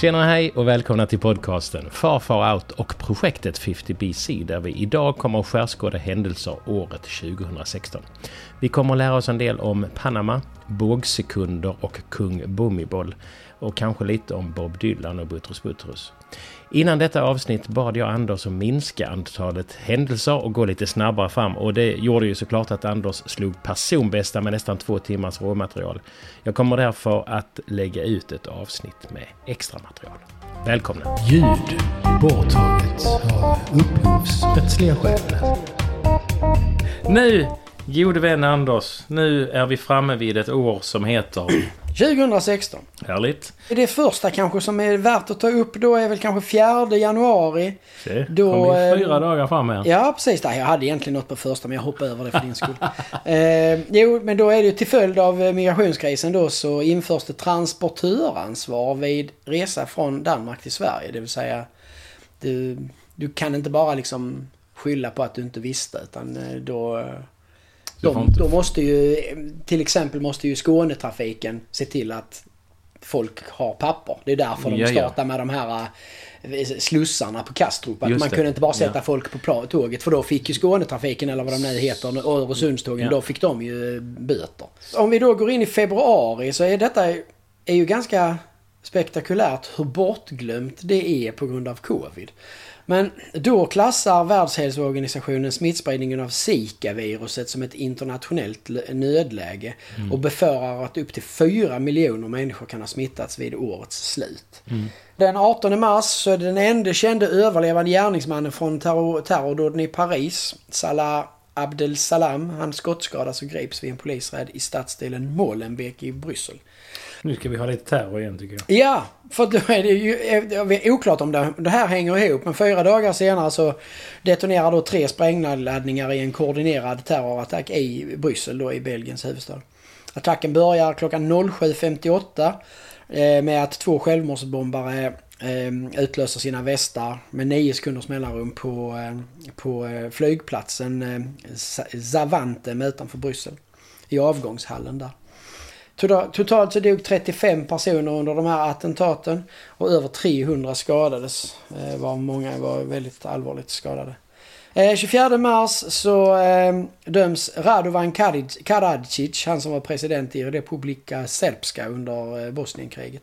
Tjena hej och välkomna till podcasten Far Far Out och projektet 50BC där vi idag kommer att skärskåda händelser året 2016. Vi kommer att lära oss en del om Panama, bågsekunder och kung Bumibol och kanske lite om Bob Dylan och Buttrus Buttrus. Innan detta avsnitt bad jag Anders att minska antalet händelser och gå lite snabbare fram och det gjorde ju såklart att Anders slog personbästa med nästan två timmars råmaterial. Jag kommer därför att lägga ut ett avsnitt med extra material. Välkomna! Ljud borttaget av upphovsrättsliga skäl. Nu, gode vän Anders, nu är vi framme vid ett år som heter 2016. Härligt. Det första kanske som är värt att ta upp då är väl kanske 4 januari. Se, Då, kom vi fyra eh, dagar fram här. Ja, precis. Jag hade egentligen något på första men jag hoppade över det för din skull. eh, jo, men då är det ju till följd av eh, migrationskrisen då så införs det transportöransvar vid resa från Danmark till Sverige. Det vill säga, du, du kan inte bara liksom skylla på att du inte visste utan eh, då... De, inte- då måste ju, till exempel måste ju Skånetrafiken se till att folk har papper. Det är därför Ja, de ja. startar med de här eh, slussarna på Kastrup. Att Just man det. kunde inte bara sätta Ja. folk på tåget för då fick ju Skånetrafiken eller vad de nu heter och Öresundstågen, Ja. då fick de ju eh, böter. Om vi då går in i februari så är detta är ju ganska spektakulärt hur bortglömt det är på grund av covid. Men då klassar Världshälsoorganisationen smittspridningen av Zika-viruset som ett internationellt nödläge och befarar att upp till 4 miljoner människor kan ha smittats vid årets slut. Den 18 mars så är den enda kände överlevande gärningsmannen från terror, terrordåden i Paris, Salah Abdel Salam. Han skottskadas och grips vid en polisräd i stadsdelen Molenbeek i Bryssel. Nu ska vi ha lite terror igen tycker jag. Ja, för då är det ju det är oklart om det, det här hänger ihop. Men fyra dagar senare så detonerar då tre sprängladdningar i en koordinerad terrorattack i Bryssel då i Belgiens huvudstad. Attacken börjar klockan 07.58 eh, med att två självmordsbombare eh, utlöser sina västar med nio sekunders mellanrum på, eh, på eh, flygplatsen eh, utanför Bryssel. I avgångshallen där. Totalt så dog 35 personer under de här attentaten och över 300 skadades. Eh, var många var väldigt allvarligt skadade. Eh, 24 mars så eh, döms Radovan Karadzic, han som var president i Republika Srpska under Bosnienkriget,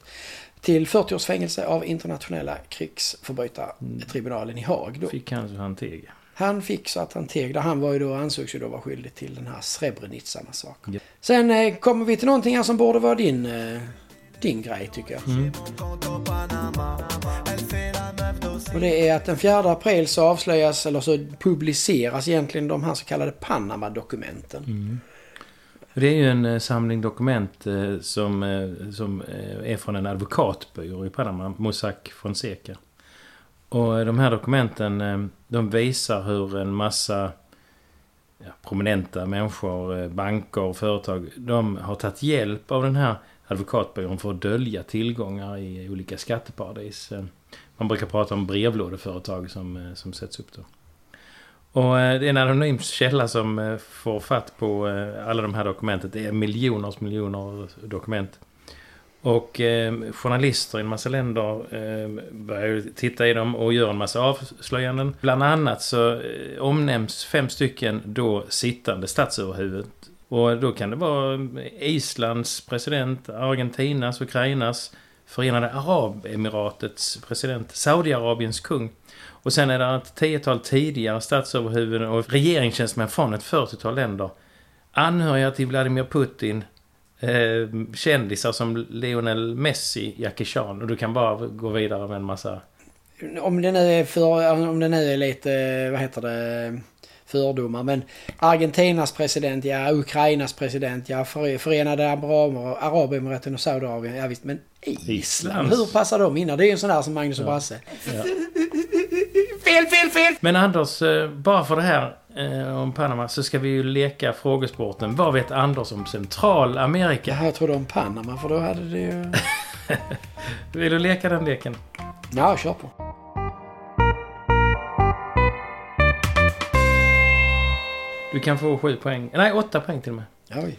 till 40 års fängelse av internationella krigsförbrytartribunalen i Haag. Då. Fick han så han teg. Han fick så att han teg där. Han var ju då, ansågs ju då vara skyldig till den här Srebrenica-massakern. Ja. Sen eh, kommer vi till någonting här som borde vara din, eh, din grej tycker jag. Mm. Och det är att den 4 april så avslöjas, eller så publiceras egentligen de här så kallade Panama-dokumenten. Mm. Det är ju en eh, samling dokument eh, som, eh, som är från en advokatbyrå i Panama, Mossack Fonseca. Och de här dokumenten eh, de visar hur en massa ja, prominenta människor, eh, banker och företag, de har tagit hjälp av den här advokatbyrån för att dölja tillgångar i olika skatteparadis. Eh, man brukar prata om brevlådeföretag som, som sätts upp då. Och det är en anonym källa som får fatt på alla de här dokumenten. Det är miljoners miljoner dokument. Och eh, journalister i en massa länder eh, börjar ju titta i dem och gör en massa avslöjanden. Bland annat så eh, omnämns fem stycken då sittande statsöverhuvud. Och då kan det vara ehm, Islands president, Argentinas, Ukrainas, Förenade Arabemiratets president, Saudiarabiens kung. Och sen är det ett tiotal tidigare statsöverhuvuden och regeringstjänstemän från ett 40-tal länder. Anhöriga till Vladimir Putin. Eh, kändisar som Lionel Messi, Jackie Chan. Och du kan bara gå vidare med en massa... Om det nu är, för, om det nu är lite, vad heter det, fördomar. Men Argentinas president, ja, Ukrainas president, ja, För- Förenade Arab- Arabemiraten och Saudiarabien. Ja visst, men Island, hur passar de in? Det är ju en sån där som Magnus och Brasse. Ja. Fel, fel, fel! Men Anders, eh, bara för det här eh, om Panama så ska vi ju leka frågesporten. Vad vet Anders om Centralamerika? Jaha, jag trodde om Panama för då hade det ju... Vill du leka den leken? Ja, kör på. Du kan få sju poäng. Nej, åtta poäng till och med. Oj.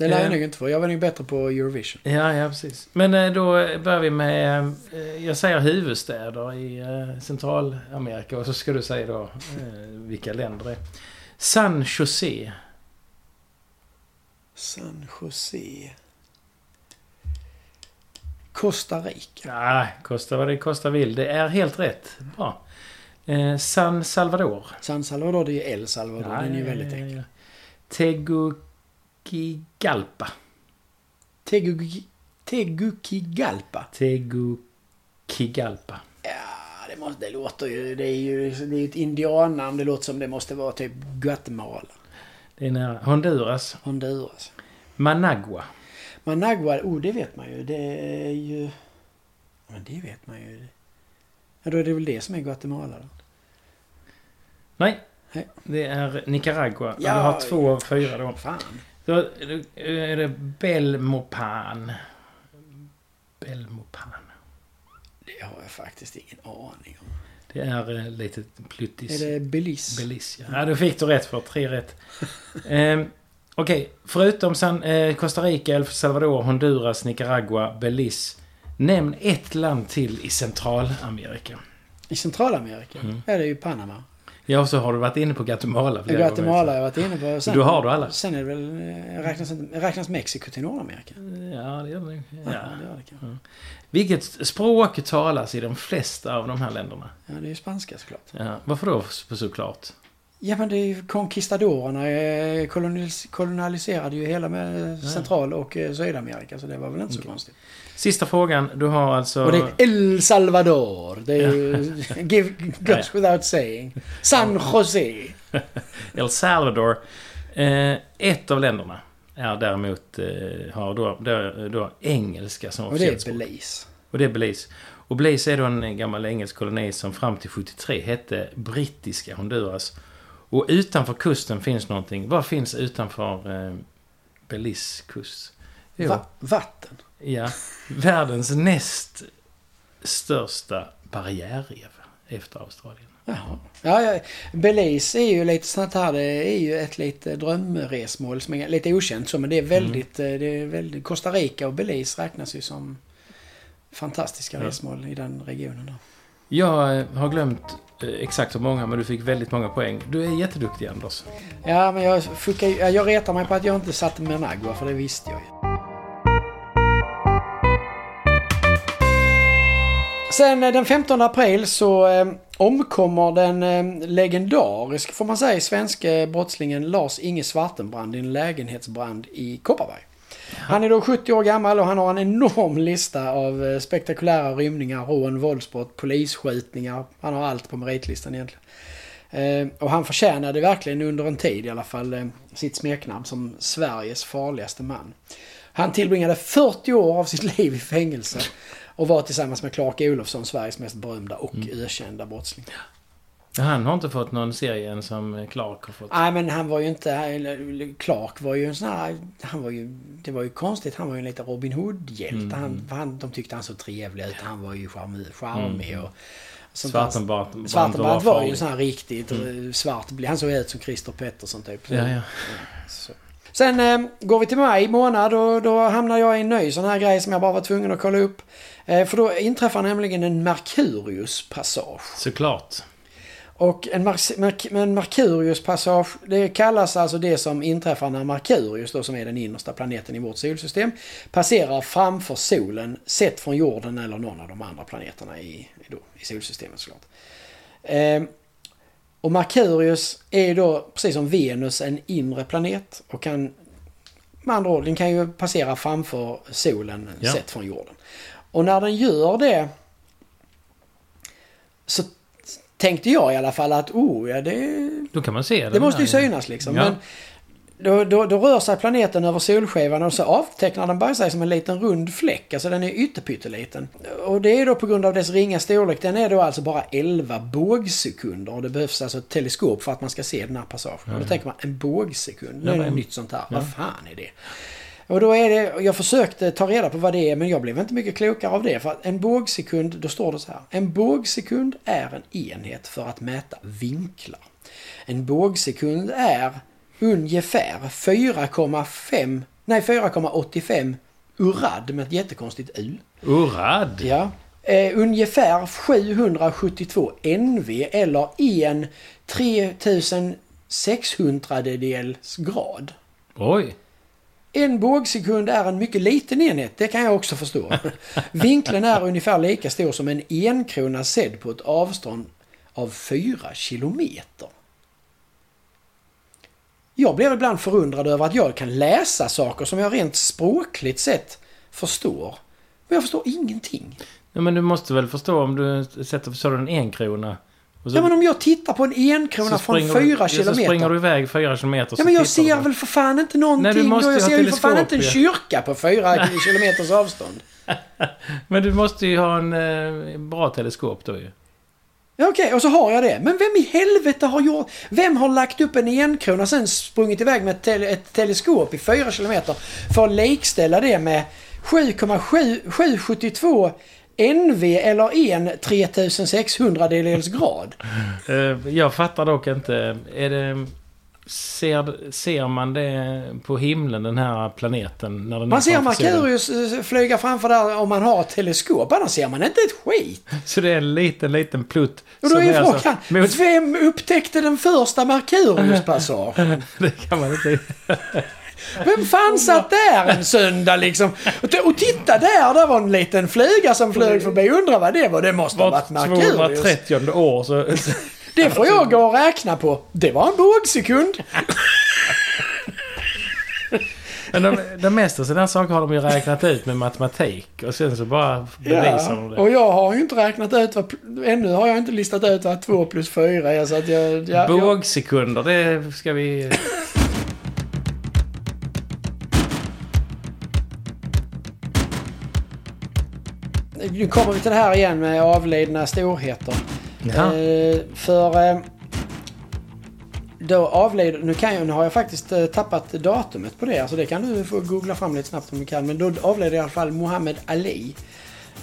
Det lär jag Eh. nog inte få. Jag var nog bättre på Eurovision. Ja, ja precis. Men eh, då börjar vi med, eh, jag säger huvudstäder i Centralamerika och så ska du säga då vilka länder det är. San Jose. San Jose. Costa Rica. Ja, kosta vad det kosta vill. Det är helt rätt. Bra. San Salvador. San Salvador, det är El Salvador. Den är ju väldigt enkel. ja. Tegucigalpa. Tegucigalpa. Tegucigalpa. Ja, det, måste, det låter ju... Det är ju det är ett indiannamn. Det låter som det måste vara typ Guatemala. Det är nära. Honduras. Honduras. Managua. Managua, oh det vet man ju. Det är ju... Men det vet man ju. Ja, då är det väl det som är Guatemala då. Nej. Nej. Det är Nicaragua. Ja. Du har två av fyra då. Fan. Då är det Belmopan. Belmopan. Det har jag faktiskt ingen aning om. Det är eh, lite pluttis. Är det Belize? Belize, ja. ja. då fick du rätt för tre rätt. eh, Okej, förutom San, eh, Costa Rica, El Salvador, Honduras, Nicaragua, Belize. Nämn ett land till i Centralamerika. I Centralamerika? Mm. Ja, det är ju Panama. Ja, och så har du varit inne på Guatemala flera Guatemala har jag varit inne på. Sen, Du har du alla? Sen är det väl... eh, Räknas, räknas Mexiko till Nordamerika? Ja, det gör det. Ja, Ja. det gör det kanske. Vilket språk talas i de flesta av de här länderna? Ja, det är ju spanska såklart. Ja, varför då så- såklart? Ja, men det är ju conquistadorerna eh, kolonis, kolonialiserade ju hela med. Central och eh, Sydamerika, så det var väl inte så konstigt. Sista frågan. Du har alltså... Och det är El Salvador. Det är ju... Give, goes without saying. San Jose. El Salvador. Eh, ett av länderna är däremot eh, har då, då, då engelska som Och det är. Belize. Och det är Belize. Och Belize är då en gammal engelsk koloni som fram till 73 hette brittiska Honduras. Och utanför kusten finns någonting. Vad finns utanför eh, Belize kust? Jo, Va, vatten. ja. Världens näst största barriärrev efter Australien. Jaha. Ja, ja, Belize är ju lite sånt här, det är ju ett lite drömresmål som är lite okänt så, men det är väldigt, eh, det är väldigt, Costa Rica och Belize räknas ju som fantastiska Ja. resmål i den regionen. Då. Jag eh, har glömt Eh, exakt så många, men du fick väldigt många poäng. Du är jätteduktig Anders. Ja, men jag, fuckar, jag retar mig på att jag inte satte Managua, för det visste jag ju. Sen eh, den 15 april så eh, omkommer den eh, legendarisk, får man säga, svenske brottslingen Lars-Inge Svartenbrand i en lägenhetsbrand i Kopparberg. Han är då 70 år gammal och han har en enorm lista av eh, spektakulära rymningar, rån, våldsbrott, polisskjutningar. Han har allt på meritlistan egentligen. Eh, och han förtjänade verkligen under en tid i alla fall eh, sitt smeknamn som Sveriges farligaste man. Han tillbringade 40 år av sitt liv i fängelse och var tillsammans med Clark Olofsson Sveriges mest berömda och ökända brottsling. Han har inte fått någon serie än som Clark har fått. Nej men han var ju inte... Clark var ju en sån här... Han var ju... Det var ju konstigt. Han var ju en liten Robin Hood-hjälte. Han, han, de tyckte han såg trevlig ut. Han var ju charmig, charmig och... Svartenbrandt var ju en sån här riktigt mm. svart. Han såg ut som Christer Pettersson typ. Så- Ja, ja. Så. Sen eh, går vi till maj månad och då hamnar jag i en ny sån här grej som jag bara var tvungen att kolla upp. Eh, för då inträffar nämligen en Merkurius-passage. Såklart. Och en, Mar- Mer- en Merkurius-passage, det kallas alltså det som inträffar när Merkurius, då som är den innersta planeten i vårt solsystem, passerar framför solen, sett från jorden eller någon av de andra planeterna i, då, i solsystemet såklart. Eh, och Merkurius är då, precis som Venus, en inre planet och kan med andra ord, den kan ju passera framför solen Ja. sett från jorden. Och när den gör det så tänkte jag i alla fall att oh, ja, det, Då kan man se det. det måste ju synas liksom. Ja. Men då, då, då rör sig planeten över solskivan och så avtecknar den bara sig som en liten rund fläck. Alltså den är ytterpytteliten. Och det är då på grund av dess ringa storlek. Den är då alltså bara 11 bågsekunder. Och det behövs alltså ett teleskop för att man ska se den här passagen. Och då tänker man en bågsekund. Nu är det men- nytt sånt här. Vad fan är det? Och då är det, jag försökte ta reda på vad det är men jag blev inte mycket klokare av det. För att en bågsekund, då står det så här. En bågsekund är en enhet för att mäta vinklar. En bågsekund är ungefär 4,5, Nej, 4,85 urad med ett jättekonstigt U. Urad? Ja. Eh, ungefär 772 NV eller en 3600 dels grad. Oj. En bågsekund är en mycket liten enhet, det kan jag också förstå. Vinkeln är ungefär lika stor som en enkrona sedd på ett avstånd av 4 kilometer. Jag blir ibland förundrad över att jag kan läsa saker som jag rent språkligt sett förstår. Men jag förstår ingenting. Ja, men du måste väl förstå om du sätter så en enkrona. Så, Ja men om jag tittar på en enkrona från springer 4 du, ja, Så springer kilometer. du iväg fyra kilometer. Ja men jag ser väl för fan inte någonting. Nej, du måste jag ser ju för fan inte en kyrka på 4 kilometers avstånd. Men du måste ju ha en eh, bra teleskop då ju. Ja, Okej, och så har jag det. Men vem i helvete har gjort... Vem har lagt upp en enkrona sen sprungit iväg med ett, tele, ett teleskop i 4 kilometer för att likställa det med 7,772 NV eller en 3600 dels grad? Eh, Jag fattar dock inte. Är det... Ser, ser man det på himlen, den här planeten? När den Man ser? Merkurius eh, flyga framför där om man har teleskop. Annars ser man inte ett skit. Så det är en liten, liten plutt. Och då är alltså frågan, mot- vem upptäckte den första Merkuriuspassagen? Det kan man inte... Vem fan satt där en söndag liksom? Och, titta där, där var en liten flyga som flög förbi. Undrar vad det var? Det måste ha Vart varit Merkurius. 230 år så... Det får jag gå och räkna på. Det var en bågsekund. Men de, de mesta sådana saker har de ju räknat ut med matematik. Och sen så bara bevisar de det. och jag har ju inte räknat ut vad... Ännu har jag inte listat ut vad 2 plus 4 är. Så att jag... jag, jag Bågsekunder, det ska vi... nu kommer vi till det här igen med avlidna storheter. Eh, för... Eh, då avled... Nu, kan jag, nu har jag faktiskt eh, tappat datumet på det. Alltså det kan du få googla fram lite snabbt om du kan. Men då avled i alla fall Muhammad Ali.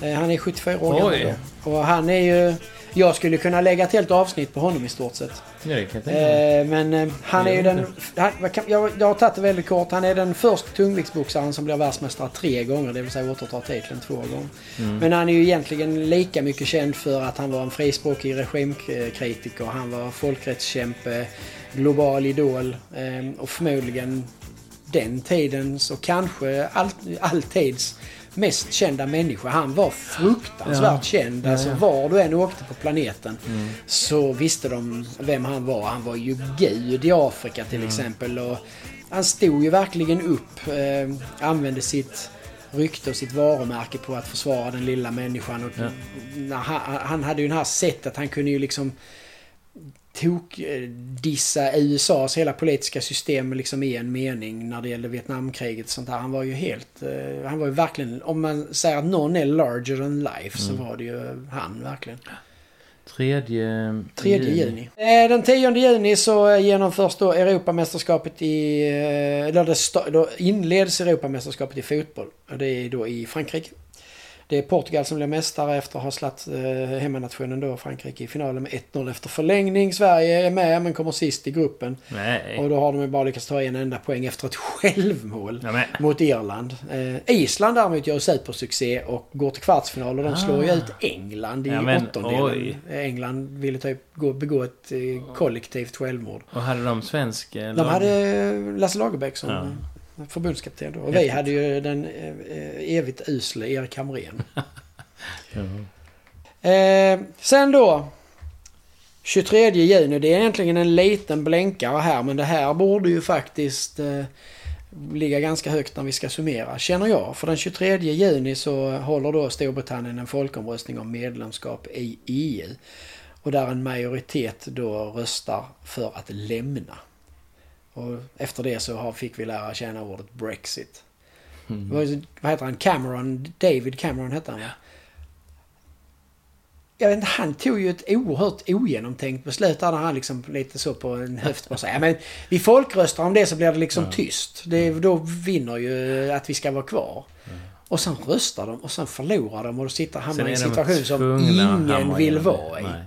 Eh, han är 74 år gammal. Och han är ju... Jag skulle kunna lägga ett helt avsnitt på honom i stort sett. Ja, det kan jag tänka. Eh, men eh, han är ju den... Han, jag, jag har tagit det väldigt kort. Han är den första tungviktsboxaren som blir världsmästare tre gånger. Det vill säga återtar titeln två gånger. Mm. Men han är ju egentligen lika mycket känd för att han var en frispråkig regimkritiker. Han var folkrättskämpe, global idol eh, och förmodligen den tidens och kanske all, alltids mest kända människa. Han var fruktansvärt Ja. känd. Ja, Alltså var du än åkte på planeten Mm. så visste de vem han var. Han var ju gud i Afrika till Mm. exempel. Och han stod ju verkligen upp. Eh, använde sitt rykte och sitt varumärke på att försvara den lilla människan. Och Ja. han, han hade ju det här sättet. Han kunde ju liksom tok eh, dissa USAs hela politiska system liksom i en mening när det gällde Vietnamkriget och sånt där. Han var ju helt... eh, Han var ju verkligen... Om man säger att någon är larger than life så var det ju han verkligen. Tredje... 3 juni. Eh, Den 10 juni så eh, genomförs då Europamästerskapet i... Eller det då inleds Europamästerskapet i fotboll. Och det är då i Frankrike. Det är Portugal som blir mästare efter att ha slagit eh, hemmanationen då Frankrike i finalen med 1-0 efter förlängning. Sverige är med men kommer sist i gruppen. Nej. Och då har de ju bara lyckats ta en enda poäng efter ett självmål Ja, mot Irland. Eh, Island däremot gör supersuccé och går till kvartsfinal och de slår ju Ah. ut England i Ja, men, åttondelen. oj. England ville typ gå, begå ett eh, kollektivt självmord. och hade de svensk... eh, De hade Lasse Lagerbäck som Ja. Förbundskapten då. Och vi hade ju den eh, evigt usle Erik Hamrén. Ja. Eh, sen då. 23 juni. Det är egentligen en liten blänkare här men det här borde ju faktiskt eh, ligga ganska högt när vi ska summera, känner jag. För den 23 juni så håller då Storbritannien en folkomröstning om medlemskap i EU. Och där en majoritet då röstar för att lämna. Och efter det så fick vi lära känna ordet Brexit. Mm. Vad, vad heter han? Cameron? David Cameron hette han va? Jag vet inte, han tog ju ett oerhört ogenomtänkt beslut där han liksom lite så på en höft bara säger ja, men vi folkröstar om det så blir det liksom Ja. tyst. Det, då vinner ju att vi ska vara kvar. Och sen röstar de och sen förlorar de och då sitter hamnar i en situation som ingen vill vara i. Nej.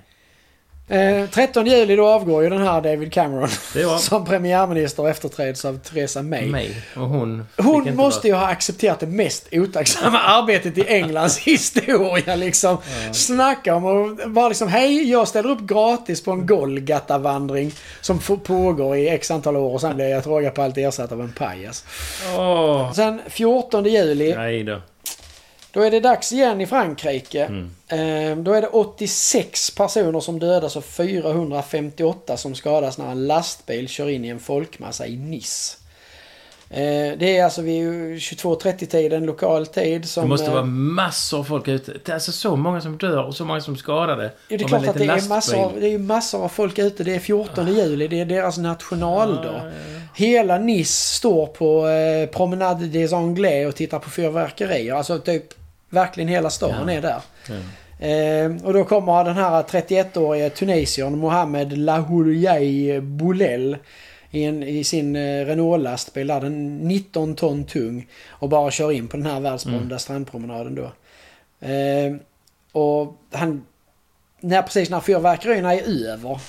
Eh, 13 juli då avgår ju den här David Cameron som premiärminister och efterträds av Theresa May. mig. Och hon Hon måste ju ha accepterat det mest otacksamma arbetet i Englands historia liksom. Snacka om och bara liksom, hej jag ställer upp gratis på en Golgata-vandring som pågår i x antal år och sen blir jag till råga på allt ersatt av en pajas. Åh! Sen 14 juli, Nej då. Då är det dags igen i Frankrike. Mm. Eh, då är det 86 personer som dödas och 458 som skadas när en lastbil kör in i en folkmassa i Nice. Eh, det är alltså vid 22.30-tiden lokal tid som... Det måste eh, vara massor av folk ute. Det är alltså så många som dör och så många som skadade. Ja, det är klart att det är, massor av, det är massor av folk ute. Det är 14 juli. Det är deras nationaldag. Ja, ja, ja. Hela Nice står på eh, Promenade des Anglais och tittar på fyrverkerier. Alltså typ verkligen hela stan Ja. är där. Ja. Eh, och då kommer den här 31-årige tunisiern Mohamed Lahouyai Boulel i, en, i sin eh, Renault-lastbil. där Den 19 ton tung. Och bara kör in på den här världsberömda Mm. strandpromenaden då. Eh, och han... När, precis när fyrverkerierna är över.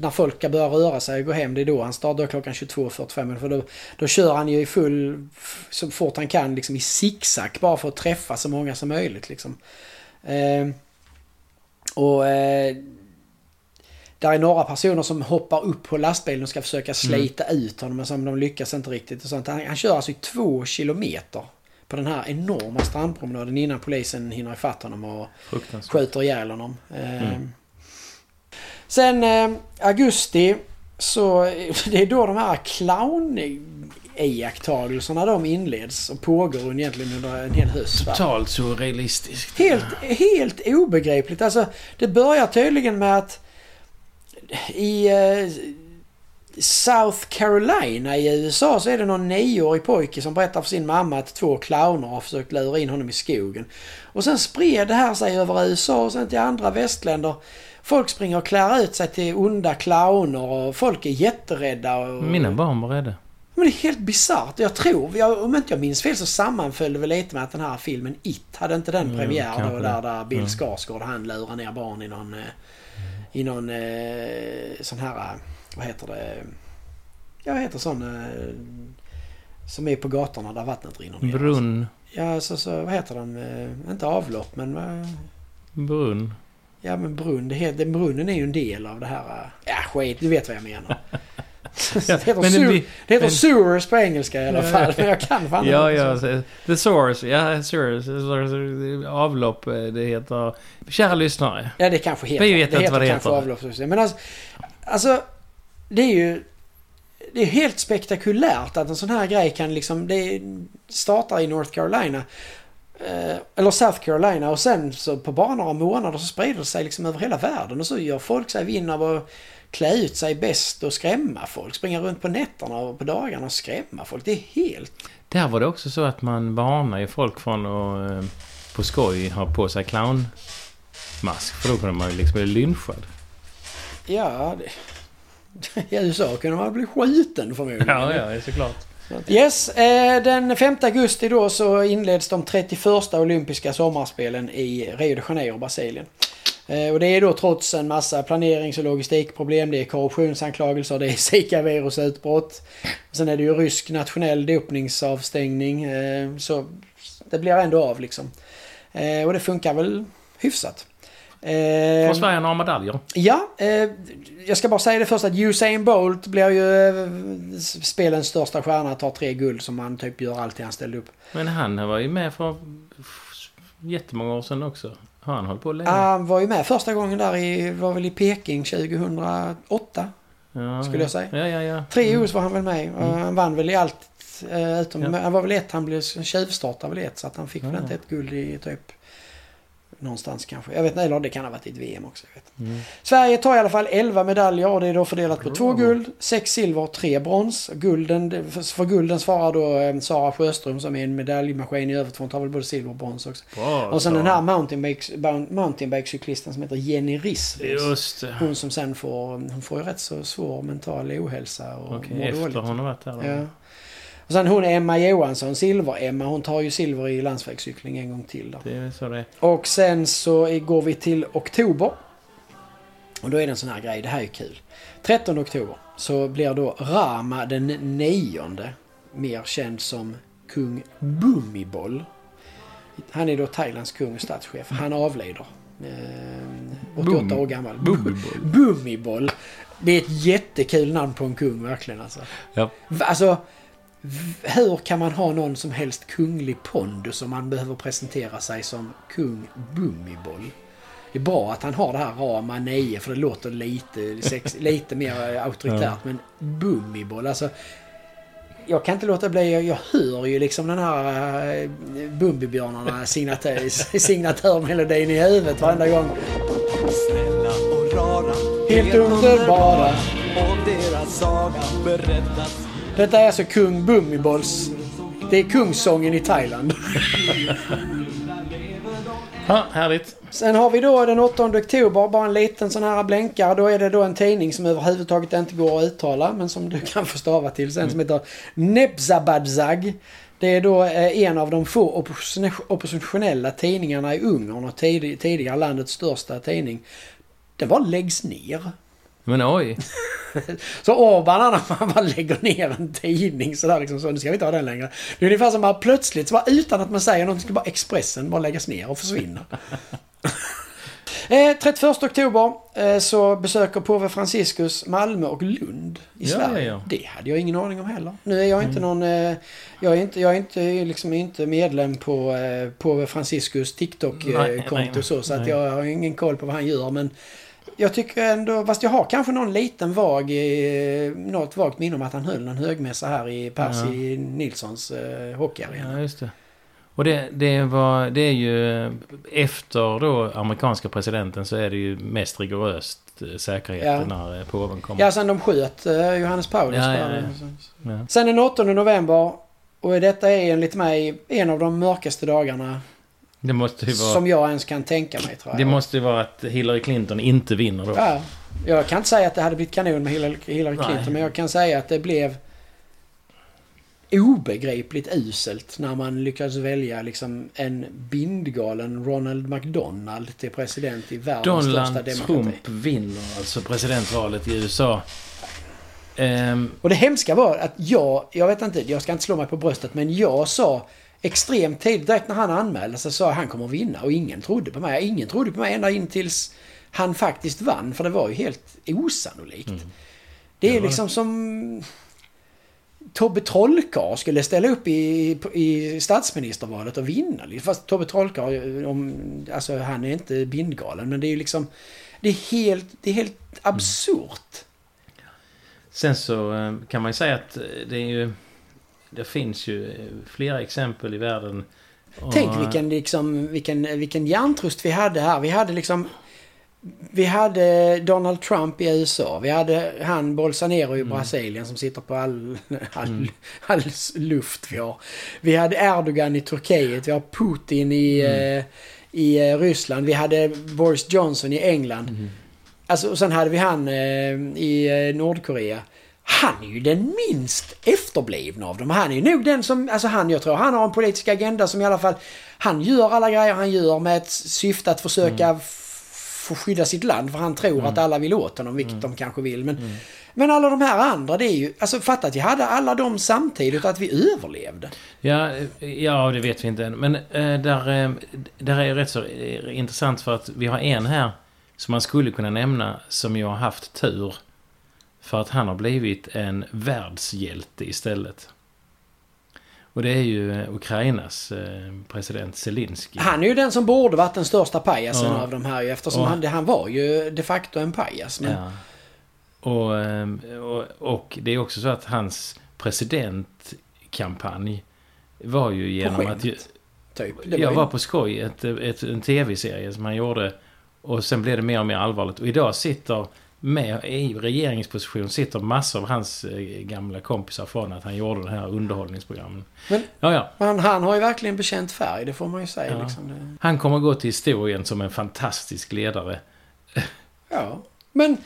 När folk ska börja röra sig och gå hem. Det är då han startar klockan 22.45. För då, då kör han ju i full... Så fort han kan liksom i zigzag. Bara för att träffa så många som möjligt liksom. Eh, och eh, där är några personer som hoppar upp på lastbilen och ska försöka slita ut honom men som de lyckas inte riktigt. Och sånt. Han, han kör alltså i två kilometer på den här enorma strandpromenaden innan polisen hinner ifatt honom och skjuter ihjäl honom. Eh, Mm. Sen eh, augusti så det är då de här clown iakttagelserna de inleds och pågår egentligen under en hel höst. Totalt surrealistiskt. Helt, helt obegripligt. Alltså, det börjar tydligen med att i eh, South Carolina i USA så är det någon nioårig pojke som berättar för sin mamma att två clowner har försökt lura in honom i skogen. Och sen spred det här sig över USA och sen till andra västländer. Folk springer och klär ut sig till onda clowner och folk är jätterädda. Och, Mina barn var rädda. men det är helt bisarrt. Jag tror, jag, om inte jag minns fel så sammanföll det väl lite med att den här filmen It hade inte den Mm, premiär kanske då där, där Bill Mm. Skarsgård han lurar ner barn i någon... eh, I någon eh, sån här... eh, Vad heter det? Ja, vad heter sån... Som är på gatorna där vattnet rinner ner. Brunn. Ja, så, så vad heter den? Eh, Inte avlopp men... vad- Brunn. Ja men brunn, det heter, brunnen är ju en del av det här... eh, Ja skit, du vet vad jag menar. det heter, men det sewer, blir- det heter men- sewers på engelska i alla fall. Men jag kan fan Ja, ja. så. så- The source. Ja, source, Avlopp. eh, Det heter... Kära lyssnare. Ja det kanske heter. Vi vet det inte heter vad det heter. avloppssystem. Men alltså, alltså... Det är ju... Det är helt spektakulärt att en sån här grej kan liksom... Det startar i North Carolina. eh, Eller South Carolina och sen så på bara några månader så sprider det sig liksom över hela världen. Och så gör folk sig vinn av att klä ut sig bäst och skrämma folk. Springa runt på nätterna och på dagarna och skrämma folk. Det är helt... Där var det också så att man varnar ju folk från att eh, på skoj ha på sig clownmask. För då kunde man ju liksom bli lynchad. Ja, det... I USA kunde man bli skjuten förmodligen. Ja, ja, såklart. Yes, eh, den 5 augusti då så inleds de 31 olympiska sommarspelen i Rio de Janeiro, Brasilien. Eh, och det är då trots en massa planerings och logistikproblem, det är korruptionsanklagelser, det är Zika-virusutbrott. Sen är det ju rysk nationell dopningsavstängning. Eh, så det blir ändå av liksom. Och det funkar väl hyfsat. Eh, Får Sverige några medaljer? Ja, eh, jag ska bara säga det först att Usain Bolt blir ju eh, spelens största stjärna, tar tre guld som han typ gör alltid han ställde upp. Men han var ju med för jättemånga år sedan också. Har han hållit på länge? Han var ju med första gången där i, var väl i Peking 2008. ja, skulle jag säga. Ja, ja, ja. Tre Mm. OS var han väl med och Han vann väl i allt eh, utom, Ja. han var väl ett, han blev tjuvstartad väl ett så att han fick väl Ja. inte ett guld i typ någonstans kanske. Jag vet inte, eller det kan ha varit i ett VM också. Mm. Sverige tar i alla fall 11 medaljer och det är då fördelat på två guld, sex silver, tre brons. Gulden, för gulden svarar då eh, Sara Sjöström som är en medaljmaskin i övrigt. för Hon tar väl både silver och brons också. Bra, Och sen bra. den här mountainbike- mountainbikecyklisten som heter Jenny. Just det. Hon som sen får, hon får ju rätt så svår mental ohälsa och Okej, mår efter dåligt. hon har varit där då. Ja. Och sen hon är Emma Johansson, Silver-Emma. Hon tar ju silver i landsvägscykling en gång till då. Det är så det är. Och sen så går vi till oktober. Och då är det en sån här grej, det här är kul. 13 oktober så blir då Rama den nionde, mer känd som kung Bhumibol. Han är då Thailands kung och statschef. Han avlider. Eh, 88 Bhumi- år gammal. Bhumibol. Bhumibol. Det är ett jättekul namn på en kung verkligen alltså. Ja. Alltså, hur kan man ha någon som helst kunglig pondus om man behöver presentera sig som kung Bhumibol? Det är bra att han har det här Rama 9 för det låter lite, sex, lite mer eh, auktoritärt. Ja. Men Bhumibol, alltså. Jag kan inte låta bli, jag, jag hör ju liksom den här uh, Bumbibjörnarna signatör, signatörmelodin i huvudet varenda gång. Snälla och rara Helt underbara. Och deras saga berättas Detta är alltså kung Bumibols. Det är kungssången i Thailand. Ja, härligt. Sen har vi då den 8 oktober, bara en liten sån här blänkare. Då är det då en tidning som överhuvudtaget inte går att uttala, men som du kan få stava till sen, som heter Nebzabadzag. Det är då eh, en av de få opposition- oppositionella tidningarna i Ungern och tid, tidigare landets största tidning. Den bara läggs ner. Men oj. Så Orban han bara lägger ner en tidning sådär liksom så. Nu ska vi inte ha den längre. Det är ungefär som bara plötsligt, så bara, utan att man säger någonting, ska bara Expressen bara läggas ner och försvinna. eh, 31 oktober eh, så besöker påve Franciscus Malmö och Lund i Ja, Sverige. ja, ja. Det hade jag ingen aning om heller. Nu är jag inte någon... Eh, jag är inte, jag är inte, liksom inte medlem på eh, påve Franciscus TikTok-konto nej. så. Så att jag har ingen koll på vad han gör. Men jag tycker ändå, fast jag har kanske någon liten vag, eh, något vagt minne om att han höll en högmässa här i Percy Nilssons eh, hockeyarena. Ja, just det. Och det, det, var, det är ju efter då amerikanska presidenten så är det ju mest rigoröst eh, säkerhet Ja. när eh, påven kommer. Ja, sen de sköt eh, Johannes Paulus Ja, ja, Ja. Sen den 8 november, och detta är enligt mig en av de mörkaste dagarna Det måste ju vara, som jag ens kan tänka mig tror jag. det måste ju vara att Hillary Clinton inte vinner då. Ja, jag kan inte säga att det hade blivit kanon med Hillary, Hillary Nej. Clinton, men jag kan säga att det blev obegripligt uselt när man lyckades välja liksom en bindgalen Ronald McDonald till president i världens största Donald demokrati. Trump vinner alltså presidentvalet i USA. Ehm, Och det hemska var att jag, jag vet inte, jag ska inte slå mig på bröstet, men jag sa extremt tidigt, direkt när han anmälde sig, sa jag han kommer att vinna och ingen trodde på mig. Ingen trodde på mig ända in tills han faktiskt vann, för det var ju helt osannolikt. Det är Mm. liksom som Tobbe Trollkarl skulle ställa upp i, i statsministervalet och vinna. Fast Tobbe Trollkarl, om, alltså han är inte bindgalen, men det är ju liksom... Det är helt, det är helt absurt. sen så eh, kan man ju säga att eh, det är ju... Det finns ju eh, flera exempel i världen. Och- Tänk vilken, liksom, vilken, vilken hjärntrust vi hade här. Vi hade liksom... Vi hade Donald Trump i USA. Vi hade han Bolsonaro i Brasilien som sitter på all, all, all luft vi har. Vi hade Erdogan i Turkiet. Vi har Putin i, eh, i eh, Ryssland. Vi hade Boris Johnson i England. Alltså, och sen hade vi han eh, i eh, Nordkorea. Han är ju den minst efterblivna av dem. Han är ju nog den som, alltså han, jag tror han har en politisk agenda som i alla fall, han gör alla grejer han gör med ett syfte att försöka f- få skydda sitt land. För han tror att alla vill åt honom, vilket de kanske vill. Men, men alla de här andra, det är ju, alltså fatta att vi hade alla dem samtidigt och att vi överlevde. Ja, ja, det vet vi inte än. Men eh, där, eh, där är rätt så eh, intressant för att vi har en här som man skulle kunna nämna som jag har haft tur. För att han har blivit en världshjälte istället. Och det är ju eh, Ukrainas eh, president Zelensky. Han är ju den som borde varit den största pajasen Ja. av de här eftersom han, han var ju de facto en pajas. Men, Ja. Och, ehm, och, och det är också så att hans presidentkampanj var ju genom skämt. att... Typ. Det Jag ju- var på skoj, ett, ett, en tv-serie som han gjorde. Och sen blev det mer och mer allvarligt. Och idag sitter med i regeringsposition sitter massor av hans eh, gamla kompisar från att han gjorde det här underhållningsprogrammen. Men- Ja, ja. Men han har ju verkligen bekänt färg, det får man ju säga. Ja. Liksom. Han kommer gå till historien som en fantastisk ledare. ja. Men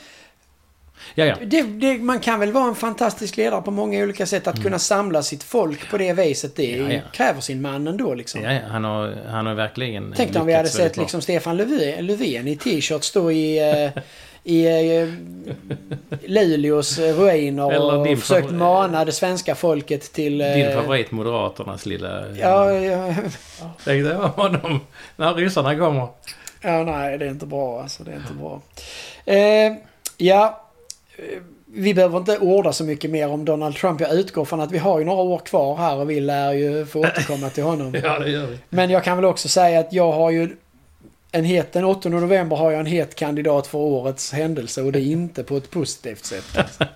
Ja, ja. det, det, man kan väl vara en fantastisk ledare på många olika sätt. Att kunna samla sitt folk på det viset, det Mm. Ja, kräver sin man ändå liksom. ja, ja han, har, han har verkligen Tänk om vi hade sett liksom Stefan Löfven, Löfven i t-shirt stå i, eh, i eh, Luleås eh, ruiner Eller din och försökt mana det svenska folket till... eh, Din favorit Moderaternas lilla... Ja, ja, Tänkte jag honom när ryssarna kommer. ja, nej det är inte bra alltså. Det är inte bra. Eh, ja, eh, vi behöver inte orda så mycket mer om Donald Trump. Jag utgår från att vi har ju några år kvar här och vi lär ju få återkomma till honom. Ja, det gör vi. Men jag kan väl också säga att jag har ju en het, den 8 november har jag en het kandidat för årets händelse och det är inte på ett positivt sätt.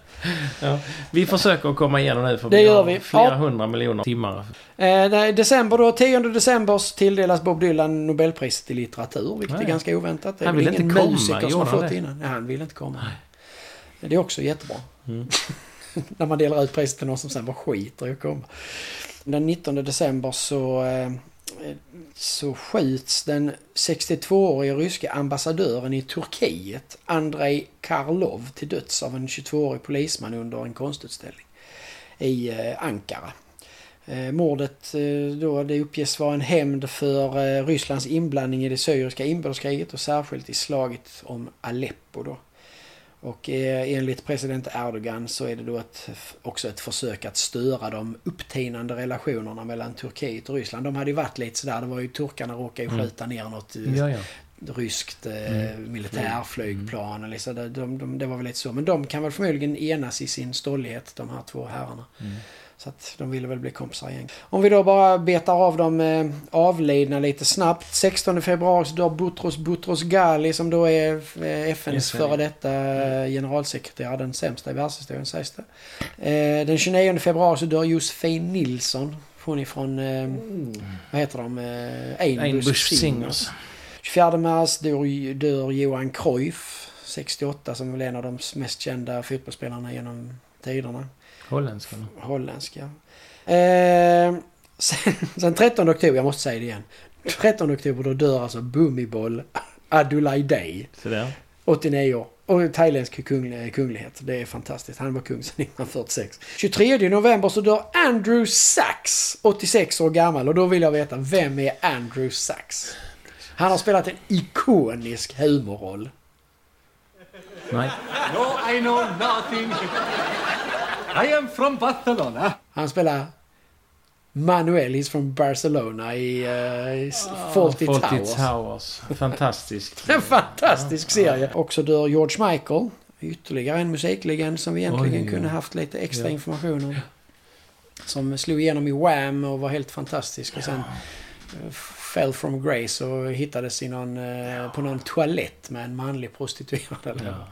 Ja. Vi försöker att komma igenom nu för Det vi gör vi. flera Ja. hundra miljoner timmar. Eh, nej, december då, 10 december tilldelas Bob Dylan Nobelpriset i litteratur, vilket Nej. är ganska oväntat. Det är Han ingen inte komma, musiker som har fått det? innan. Nej, han vill inte komma. Det är också jättebra. Mm. När man delar ut priset till någon som sen bara skiter i att komma. Den 19 december så, eh, så skjuts den 62-årige ryska ambassadören i Turkiet, Andrei Karlov, till döds av en 22-årig polisman under en konstutställning i eh, Ankara. Eh, mordet eh, då, det uppges vara en hämnd för Rysslands inblandning i det syriska inbördeskriget och särskilt i slaget om Aleppo då. Och eh, enligt president Erdogan så är det då ett, också ett försök att störa de upptinande relationerna mellan Turkiet och Ryssland. De hade ju varit lite sådär, det var ju turkarna råkade ju Mm. skjuta ner något eh, Ja, ja. ryskt eh, Mm. militärflygplan. Så. De, de, de, det var väl lite så. Men de kan väl förmodligen enas i sin stollighet, de här två herrarna. Mm. Så att de ville väl bli kompisar igen. Om vi då bara betar av de eh, avlidna lite snabbt. 16 februari så dör Boutros Boutros Ghali som då är eh, FNs före detta eh, generalsekreterare. Den sämsta i världshistorien sägs det. Eh, den 29 februari så dör Josefin Nilsson. Hon är från, eh, vad heter de? Eh, Singers. Singers. 24 mars dör, dör Johan Cruyff, 68, som väl är en av de mest kända fotbollsspelarna genom tiderna. Holländskarna. Holländska. Eh, sen, sen 13 oktober, jag måste säga det igen. 13 oktober då dör alltså Bhumibol Aduladej, Så där. 89 år. Och thailändsk kungl- kunglighet. Det är fantastiskt. Han var kung sedan 1946. 23 november så dör Andrew Sachs, 86 år gammal. Och då vill jag veta, vem är Andrew Sachs? Han har spelat en ikonisk humorroll. Nej. No, I know nothing. I am from Barcelona. Han spelar Manuel, he's from Barcelona i, uh, i Fawlty Fawlty Towers. Towers. Fantastiskt. En fantastisk serie. Också dör George Michael. Ytterligare en musiklegend som vi egentligen Oj. kunde haft lite extra Ja. information om. Som slog igenom i Wham och var helt fantastisk. Och sen eh, fell from grace och hittades i någon, eh, på någon toalett med en manlig prostituerad. Ja.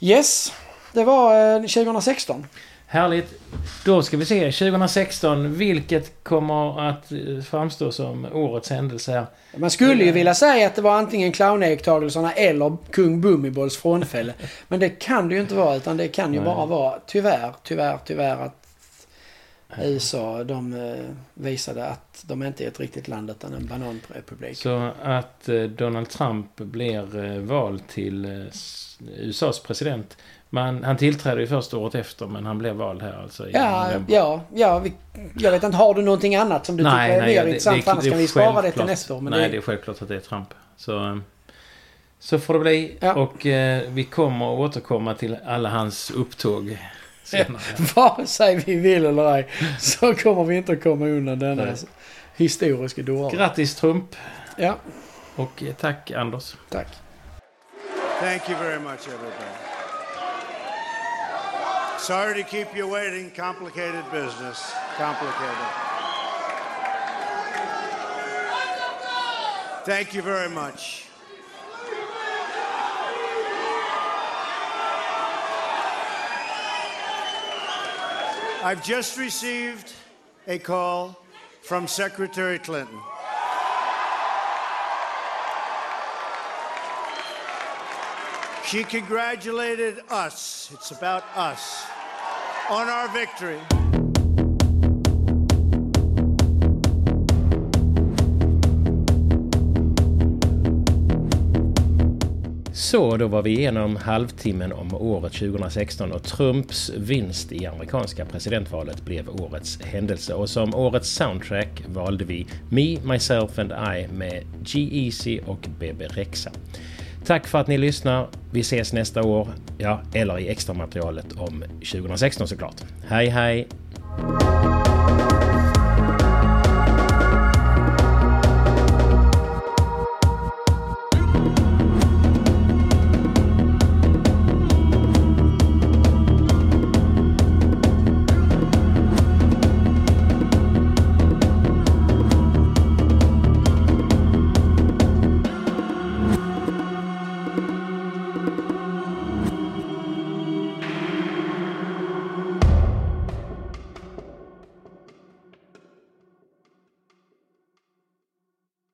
Yes, det var eh, 2016. Härligt. Då ska vi se. 2016. Vilket kommer att eh, framstå som årets händelse här? Man skulle ju vilja säga att det var antingen clowniakttagelserna eller kung Bumibols frånfälle. Men det kan det ju inte vara utan det kan ju Nej. bara vara tyvärr, tyvärr, tyvärr att USA de eh, visade att de inte är ett riktigt land utan en bananrepublik. Så att eh, Donald Trump blir eh, vald till eh, USAs president. Man, han tillträdde ju först året efter men han blev vald här alltså i Ja, ja, ja. Vi, jag vet inte, har du någonting annat som du tycker är mer intressant? För annars kan vi spara det till nästa år. Men Nej, det det, är självklart att det är Trump. Så, eh, så får det bli. Ja. Och eh, vi kommer att återkomma till alla hans upptåg senare. vare sig vi vill eller ej så kommer vi inte att komma undan denna Nej. historiska dåre. Grattis Trump! Ja, Och eh, tack Anders. tack. Thank you very much, everybody. Sorry to keep you waiting. Complicated business. Complicated. Thank you very much. I've just received a call from Secretary Clinton. She congratulated us, it's about us, on our victory. Så, då var vi igenom halvtimmen om året 2016 och Trumps vinst i amerikanska presidentvalet blev årets händelse. Och som årets soundtrack valde vi Me, Myself and I med G-Eazy och Bebe Rexha. Tack för att ni lyssnar. Vi ses nästa år. Ja, eller i extra materialet om 2016 såklart. Hej hej!